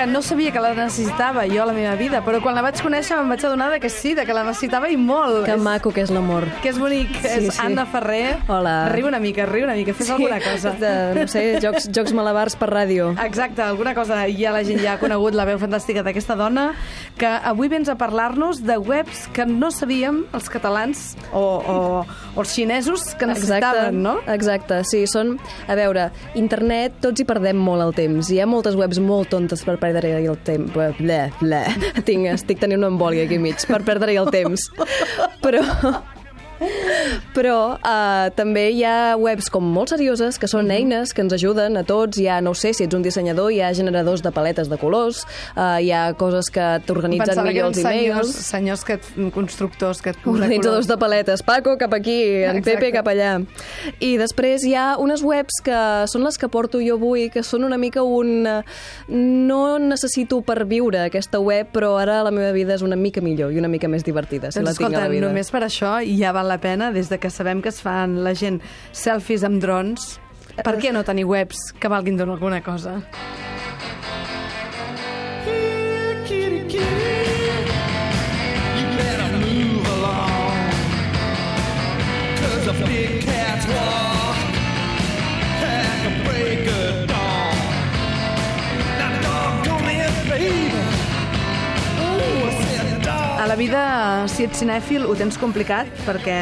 que no sabia que la necessitava jo a la meva vida, però quan la vaig conèixer em vaig adonar que sí, de que la necessitava i molt. Que És- maco que és l'amor. que és bonic. Sí, és sí. Anna Ferrer. Hola. Riu una mica, riu una mica, fes alguna cosa. De, no sé, jocs, jocs malabars per ràdio. Exacte, alguna cosa. Ja la gent ja ha conegut la veu fantàstica d'aquesta dona, que avui vens a parlar-nos de webs que no sabíem els catalans o, o, o els xinesos que necessitaven, no? Exacte, sí, són... A veure, internet, tots hi perdem molt el temps. Hi ha moltes webs molt tontes per perdre-hi el temps. Ble, ble. Tinc, estic tenint una embòlia aquí mig, per perdre-hi el temps. Però... Però uh, també hi ha webs com molt serioses que són eines que ens ajuden a tots. Hi ha, no sé, si ets un dissenyador, hi ha generadors de paletes de colors, uh, hi ha coses que t'organitzen millor els senyors, e-mails. senyors que, et- constructors que et Organitzadors de paletes. Paco, cap aquí, en Exacte. Pepe, cap allà. I després hi ha unes webs que són les que porto jo avui, que són una mica un... eh, No necessito per viure aquesta web, però ara la meva vida és una mica millor i una mica més divertida, si Doncs la tinc escolta, a la vida. només per això ja val la pena, des de que sabem que es fan la gent selfies amb drons, per què no tenir webs que valguin d'alguna cosa? La vida, si ets cinèfil, ho tens complicat, perquè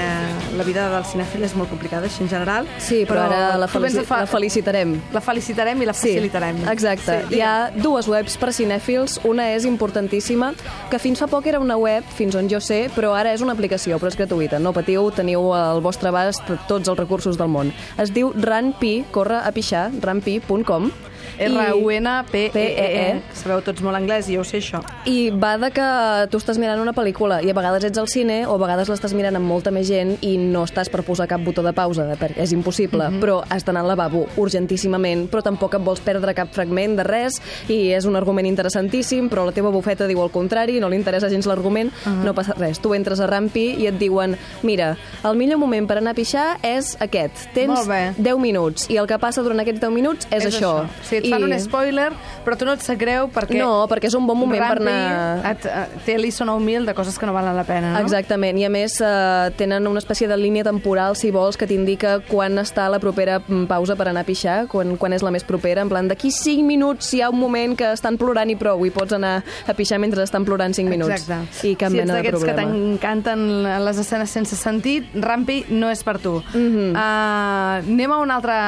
la vida del cinèfil és molt complicada, així en general. Sí, però, ara la, felici fa- la felicitarem. La felicitarem i la Sí, facilitarem. exacte. Sí, Hi ha dues webs per cinèfils. Una és importantíssima, que fins fa poc era una web, fins on jo sé, però ara és una aplicació, però és gratuïta. No patiu, teniu al vostre abast tots els recursos del món. Es diu Runpi, corre a pixar, runpi.com. R-U-N-P-E-E. E Sabeu tots molt anglès i jo ho sé, això. I va de que tu estàs mirant una pel·lícula i a vegades ets al cine o a vegades l'estàs mirant amb molta més gent i no estàs per posar cap botó de pausa, perquè és impossible, Mhm. però has d'anar al lavabo urgentíssimament, però tampoc et vols perdre cap fragment de res i és un argument interessantíssim, però la teva bufeta diu el contrari, no li interessa gens l'argument, no passa res. Tu entres a Rampi i et diuen mira, el millor moment per anar a pixar és aquest. Tens Molt bé. 10 minuts i el que passa durant aquests 10 minuts és, això. O sigui, et fan I- un spoiler, però tu no et sap greu perquè... No, perquè és un bon moment per anar... Et, eh, té l'ISO 9000 de coses que no valen la pena, no? Exactament, i a més eh, tenen una espècie de línia temporal, si vols, que t'indica quan està la propera mm, pausa per anar a pixar, quan, quan és la més propera, en plan, d'aquí 5 minuts hi ha un moment que estan plorant i prou, i pots anar a pixar mentre estan plorant 5 minuts. Exacte. I cap si ets mena de d'aquests que problema. t'encanten les escenes sense sentit, Rampi no és per tu. Mhm. uh, anem a una altra,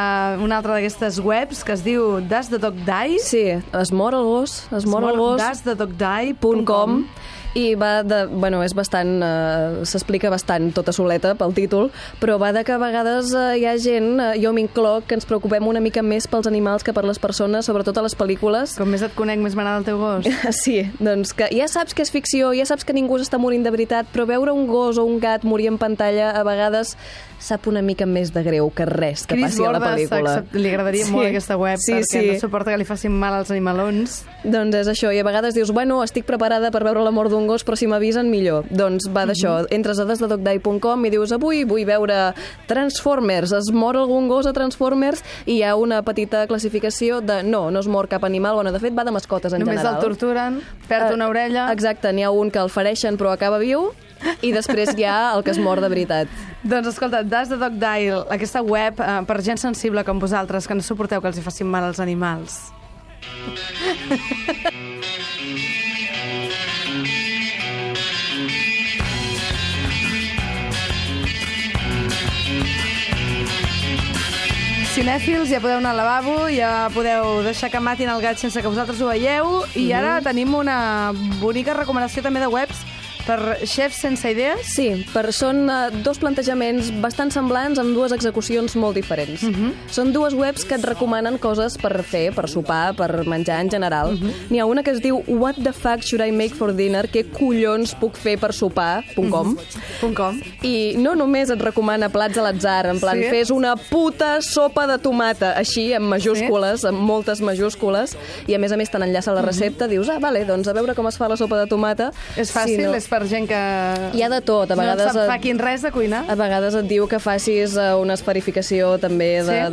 una altra d'aquestes webs que es diu Does the Dog Die? Sí, es mor el gos, es mor el gos... doesthedogdie.com i va de... Bueno, és bastant... Eh, S'explica bastant tota soleta pel títol, però va de que a vegades eh, hi ha gent, eh, jo m'incloc, que ens preocupem una mica més pels animals que per les persones, sobretot a les pel·lícules. Com més et conec, més m'agrada el teu gos. Sí, doncs que ja saps que és ficció, ja saps que ningú s'està morint de veritat, però veure un gos o un gat morir en pantalla a vegades sap una mica més de greu que res que Chris passi a la pel·lícula. li agradaria molt aquesta web sí, perquè sí. no suporta que li facin mal als animalons. Doncs és això, i a vegades dius, bueno, estic preparada per veure la mort d'un gos, però si m'avisen millor. Doncs va d'això, Mhm. entres a desdedogdie.com i dius, avui vull veure Transformers, es mor algun gos a Transformers i hi ha una petita classificació de no, no es mor cap animal, bueno, de fet va de mascotes en Només general. el torturen, perd Eh, una orella... Exacte, n'hi ha un que el fereixen però acaba viu i després hi ha el que es mor de veritat. Doncs escolta, Does the Dog Die, aquesta web eh, per gent sensible com vosaltres, que no suporteu que els hi facin mal als animals. Cinèfils, ja podeu anar al lavabo, ja podeu deixar que matin el gat sense que vosaltres ho veieu, i ara tenim una bonica recomanació també de webs per xefs sense idees. Sí, per, són uh, dos plantejaments bastant semblants amb dues execucions molt diferents. Són dues webs que et recomanen coses per fer, per sopar, per menjar en general. N'hi ha una que es diu What the fuck should I make for dinner? Què collons puc fer per sopar.com Punt com. I no només et recomana plats a l'atzar, en plan, Sí? fes una puta sopa de tomata, així, amb majúscules, amb moltes majúscules, i a més a més te n'enllaça la recepta, dius, ah, vale, doncs a veure com es fa la sopa de tomata. És fàcil, Si no- és per per gent que... Hi ha de tot, a vegades No et- sap fucking res de cuinar. A vegades et diu que facis eh, una esferificació també de, Sí.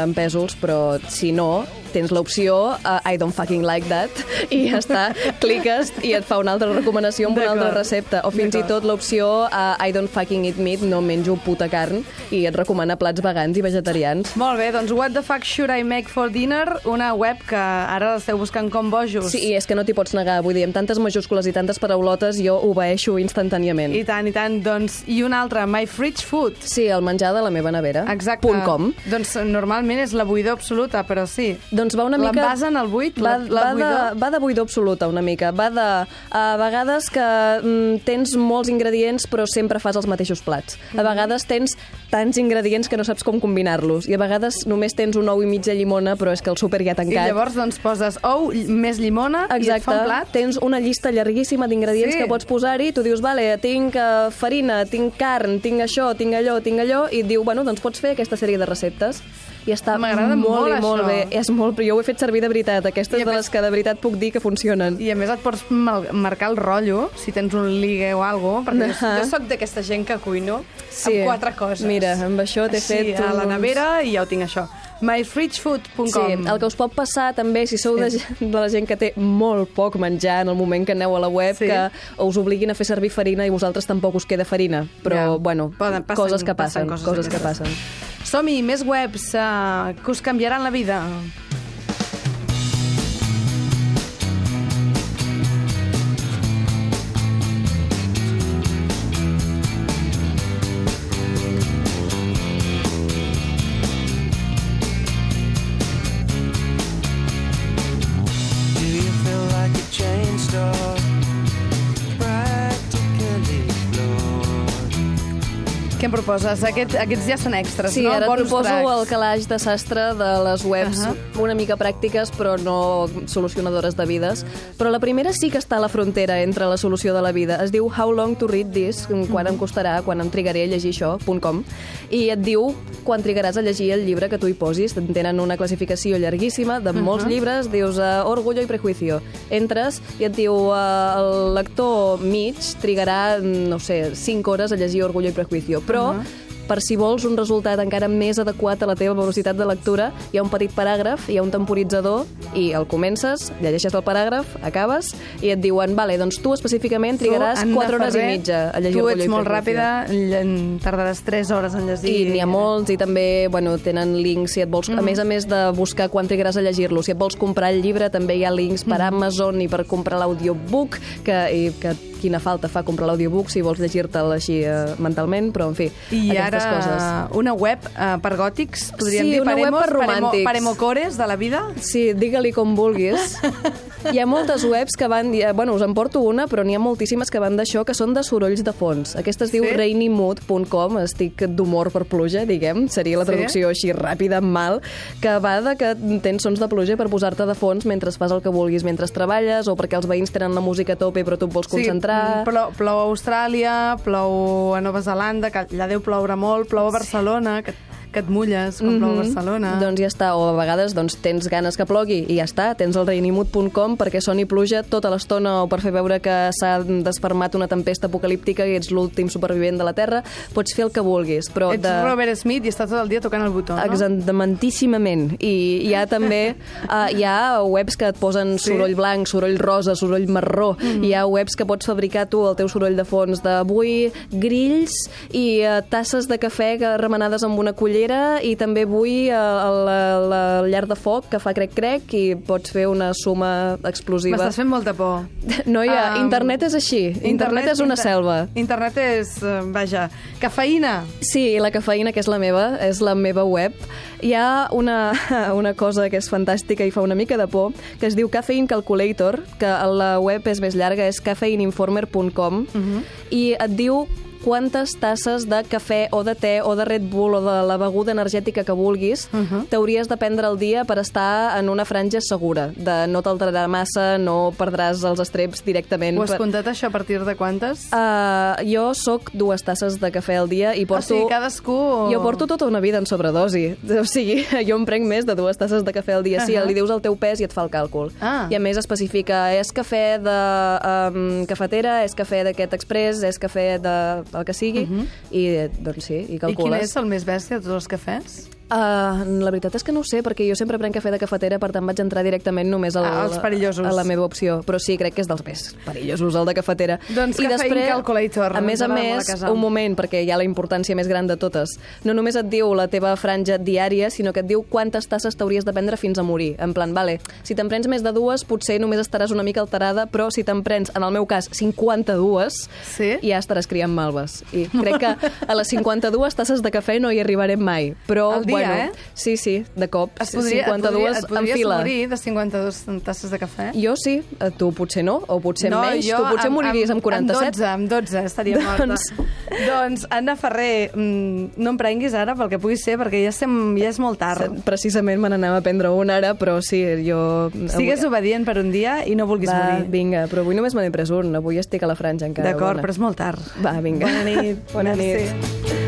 en pèsols, però si no, tens l'opció uh, I don't fucking like that i ja està, cliques i et fa una altra recomanació amb una altra recepta. O fins i tot l'opció uh, I don't fucking eat meat, no menjo puta carn i et recomana plats vegans i vegetarians. Molt bé, doncs What the fuck should I make for dinner? Una web que ara l'esteu buscant com bojos. Sí, i és que no t'hi pots negar, vull dir, amb tantes majúscules i tantes paraulotes jo obeeixo instantàniament. I tant, i tant. Doncs, i una altra, My Fridge Food. Sí, el menjar de la meva nevera. Exacte. Punt com. Doncs normalment és la buidor absoluta, però sí. Doncs va una mica... L'envasen al buit, va, la, la va, de, va de buidor absoluta, una mica. Va de... A vegades que mm, tens molts ingredients però sempre fas els mateixos plats. A vegades tens tants ingredients que no saps com combinar-los. I a vegades només tens un ou i mitja llimona però és que el súper ja ha I tancat. llavors doncs poses ou més llimona i et Exacte. fa un plat. Tens una llista llarguíssima d'ingredients Sí. que pots posar-hi. Tu dius, vale, tinc uh, farina, tinc carn, tinc això, tinc allò, tinc allò, i et diu, bueno, doncs pots fer aquesta sèrie de receptes. I està molt, molt, i molt això. bé. És molt, jo ho he fet servir de veritat. Aquestes I de les que de veritat puc dir que funcionen. I a més et pots marcar el rotllo, si tens un ligue o cosa, perquè jo, Ahà. jo sóc d'aquesta gent que cuino amb quatre coses. Mira, amb això t'he fet... a la uns- nevera i ja ho tinc, això. myfridgefood.com Sí, el que us pot passar també, si sou de, gent- de la gent que té molt poc menjar en el moment que aneu a la web, Sí. que us obliguin a fer servir farina i vosaltres tampoc us queda farina. Però, Ja. bueno, Poden- passen- coses que passen passen, coses coses que passen. Som-hi, més webs uh, que us canviaran la vida. Proposes? Aquest, aquests ja són extras, Sí, no? ara et Bonus proposo tracks. el calaix de sastre de les webs Ahà. una mica pràctiques, però no solucionadores de vides. Però la primera sí que està a la frontera entre la solució de la vida. Es diu How long to read this, quan em costarà, quan em trigaré a llegir això, .com, i et diu quan trigaràs a llegir el llibre que tu hi posis. Tenen una classificació llarguíssima de molts llibres, dius uh, Orgullo i Prejuicio. Entres i et diu uh, el lector mig trigarà, no sé, 5 hores a llegir Orgullo i Prejuicio, però per si vols un resultat encara més adequat a la teva velocitat de lectura, hi ha un petit paràgraf, hi ha un temporitzador, i el comences, llegeixes el paràgraf, acabes, i et diuen, vale, doncs tu específicament trigaràs Tu, Anna 4 hores Ferrer, i mitja a llegir Tu Orgullo ets molt ràpida, tardaràs 3 hores en llegir. I n'hi ha molts, i també bueno, tenen links, si et vols, Mm. a més a més de buscar quan trigaràs a llegir-lo, si et vols comprar el llibre, també hi ha links Mm. per Amazon i per comprar l'audiobook, que, i, que quina falta fa comprar l'audiobook si vols llegir-te'l així eh, mentalment, però en fi, I aquestes ara coses. una web uh, per gòtics, podríem Sí, dir, una web paremos, per romàntics. paremo, paremocores de la vida. Sí, digue-li com vulguis. Hi ha moltes webs que van... eh, Bueno, us en porto una, però n'hi ha moltíssimes que van d'això, que són de sorolls de fons. Aquesta es diu Sí? rainymood.com, estic d'humor per pluja, diguem, seria la Sí? traducció així ràpida, mal, que va de que tens sons de pluja per posar-te de fons mentre fas el que vulguis, mentre treballes, o perquè els veïns tenen la música a tope però tu et vols concentrar... Sí, plou, plou a Austràlia, plou a Nova Zelanda, que allà deu ploure molt, plou a Barcelona, que, que et mulles quan plou a Barcelona. Doncs ja està, o a vegades doncs, tens ganes que plogui i ja està, tens el reinimut.com perquè soni pluja tota l'estona o per fer veure que s'ha desfermat una tempesta apocalíptica i ets l'últim supervivent de la Terra, pots fer el que vulguis, però Ets de... Robert Smith i està tot el dia tocant el botó, no? I hi ha també uh, hi ha webs que et posen Sí? soroll blanc, soroll rosa, soroll marró. Mm. Hi ha webs que pots fabricar tu el teu soroll de fons d'avui grills i uh, tasses de cafè remenades amb una cullera i també vull uh, la, la llar de foc que fa crec-crec i pots fer una suma explosiva. M'estàs fent molta por. Noia, Um, internet és així. Internet, és una inter- selva. Internet és, eh, vaja, cafeïna. Sí, la cafeïna, que és la meva, és la meva web. Hi ha una, una cosa que és fantàstica i fa una mica de por, que es diu Caffeine Calculator, que la web és més llarga, és caffeineinformer.com, Mhm. i et diu quantes tasses de cafè o de te o de Red Bull o de la beguda energètica que vulguis uh -huh. t'hauries de prendre al dia per estar en una franja segura, de no t'alterarà massa, no perdràs els estreps directament. Ho has per- comptat això a partir de quantes? Uh, jo sóc dues tasses de cafè al dia i o porto... sigui, cadascú... Jo porto tota una vida en sobredosi. O sigui, jo em prenc més de dues tasses de cafè al dia. Sí, Ahà. li dius el teu pes i et fa el càlcul. Ah. I a més especifica, és cafè de um, cafetera, és cafè d'aquest express, és cafè de el que sigui, i doncs sí, i I quin calcules. és el més bèstia de tots els cafès? Uh, la veritat és que no ho sé, perquè jo sempre prenc cafè de cafetera, per tant vaig entrar directament només al, Ah, els perillosos. a la meva opció. Però sí, crec que és dels més perillosos, el de cafetera. Doncs Caffeine Calculator, a més a més, a un moment, perquè hi ha la importància més gran de totes. No només et diu la teva franja diària, sinó que et diu quantes tasses t'hauries de prendre fins a morir. En plan, vale, si te'n prens més de dues, potser només estaràs una mica alterada, però si te'n prens, en el meu cas, 52, Sí? ja estaràs criant malves. I crec que a les 52 tasses de cafè no hi arribarem mai. Però, Al dia, bueno, eh? Sí, sí, de cop. Es podria, 52 et podria, et en podries fila. morir de 52 tasses de cafè? Jo sí, eh, tu potser no, o potser menys, tu potser amb- moriries amb 47. Amb 12, amb 12 estaria morta. Doncs- doncs, Anna Ferrer, mm, no em prenguis ara pel que pugui ser, perquè ja, estem, ja és molt tard. Precisament me n'anava a prendre una ara, però sí, jo... Sigues obedient per un dia i no vulguis Va, morir. vinga, però avui només me n'he pres un, avui estic a la franja encara. D'acord, bona. però és molt tard. Va, vinga. Bona nit. Bona nit. Merci.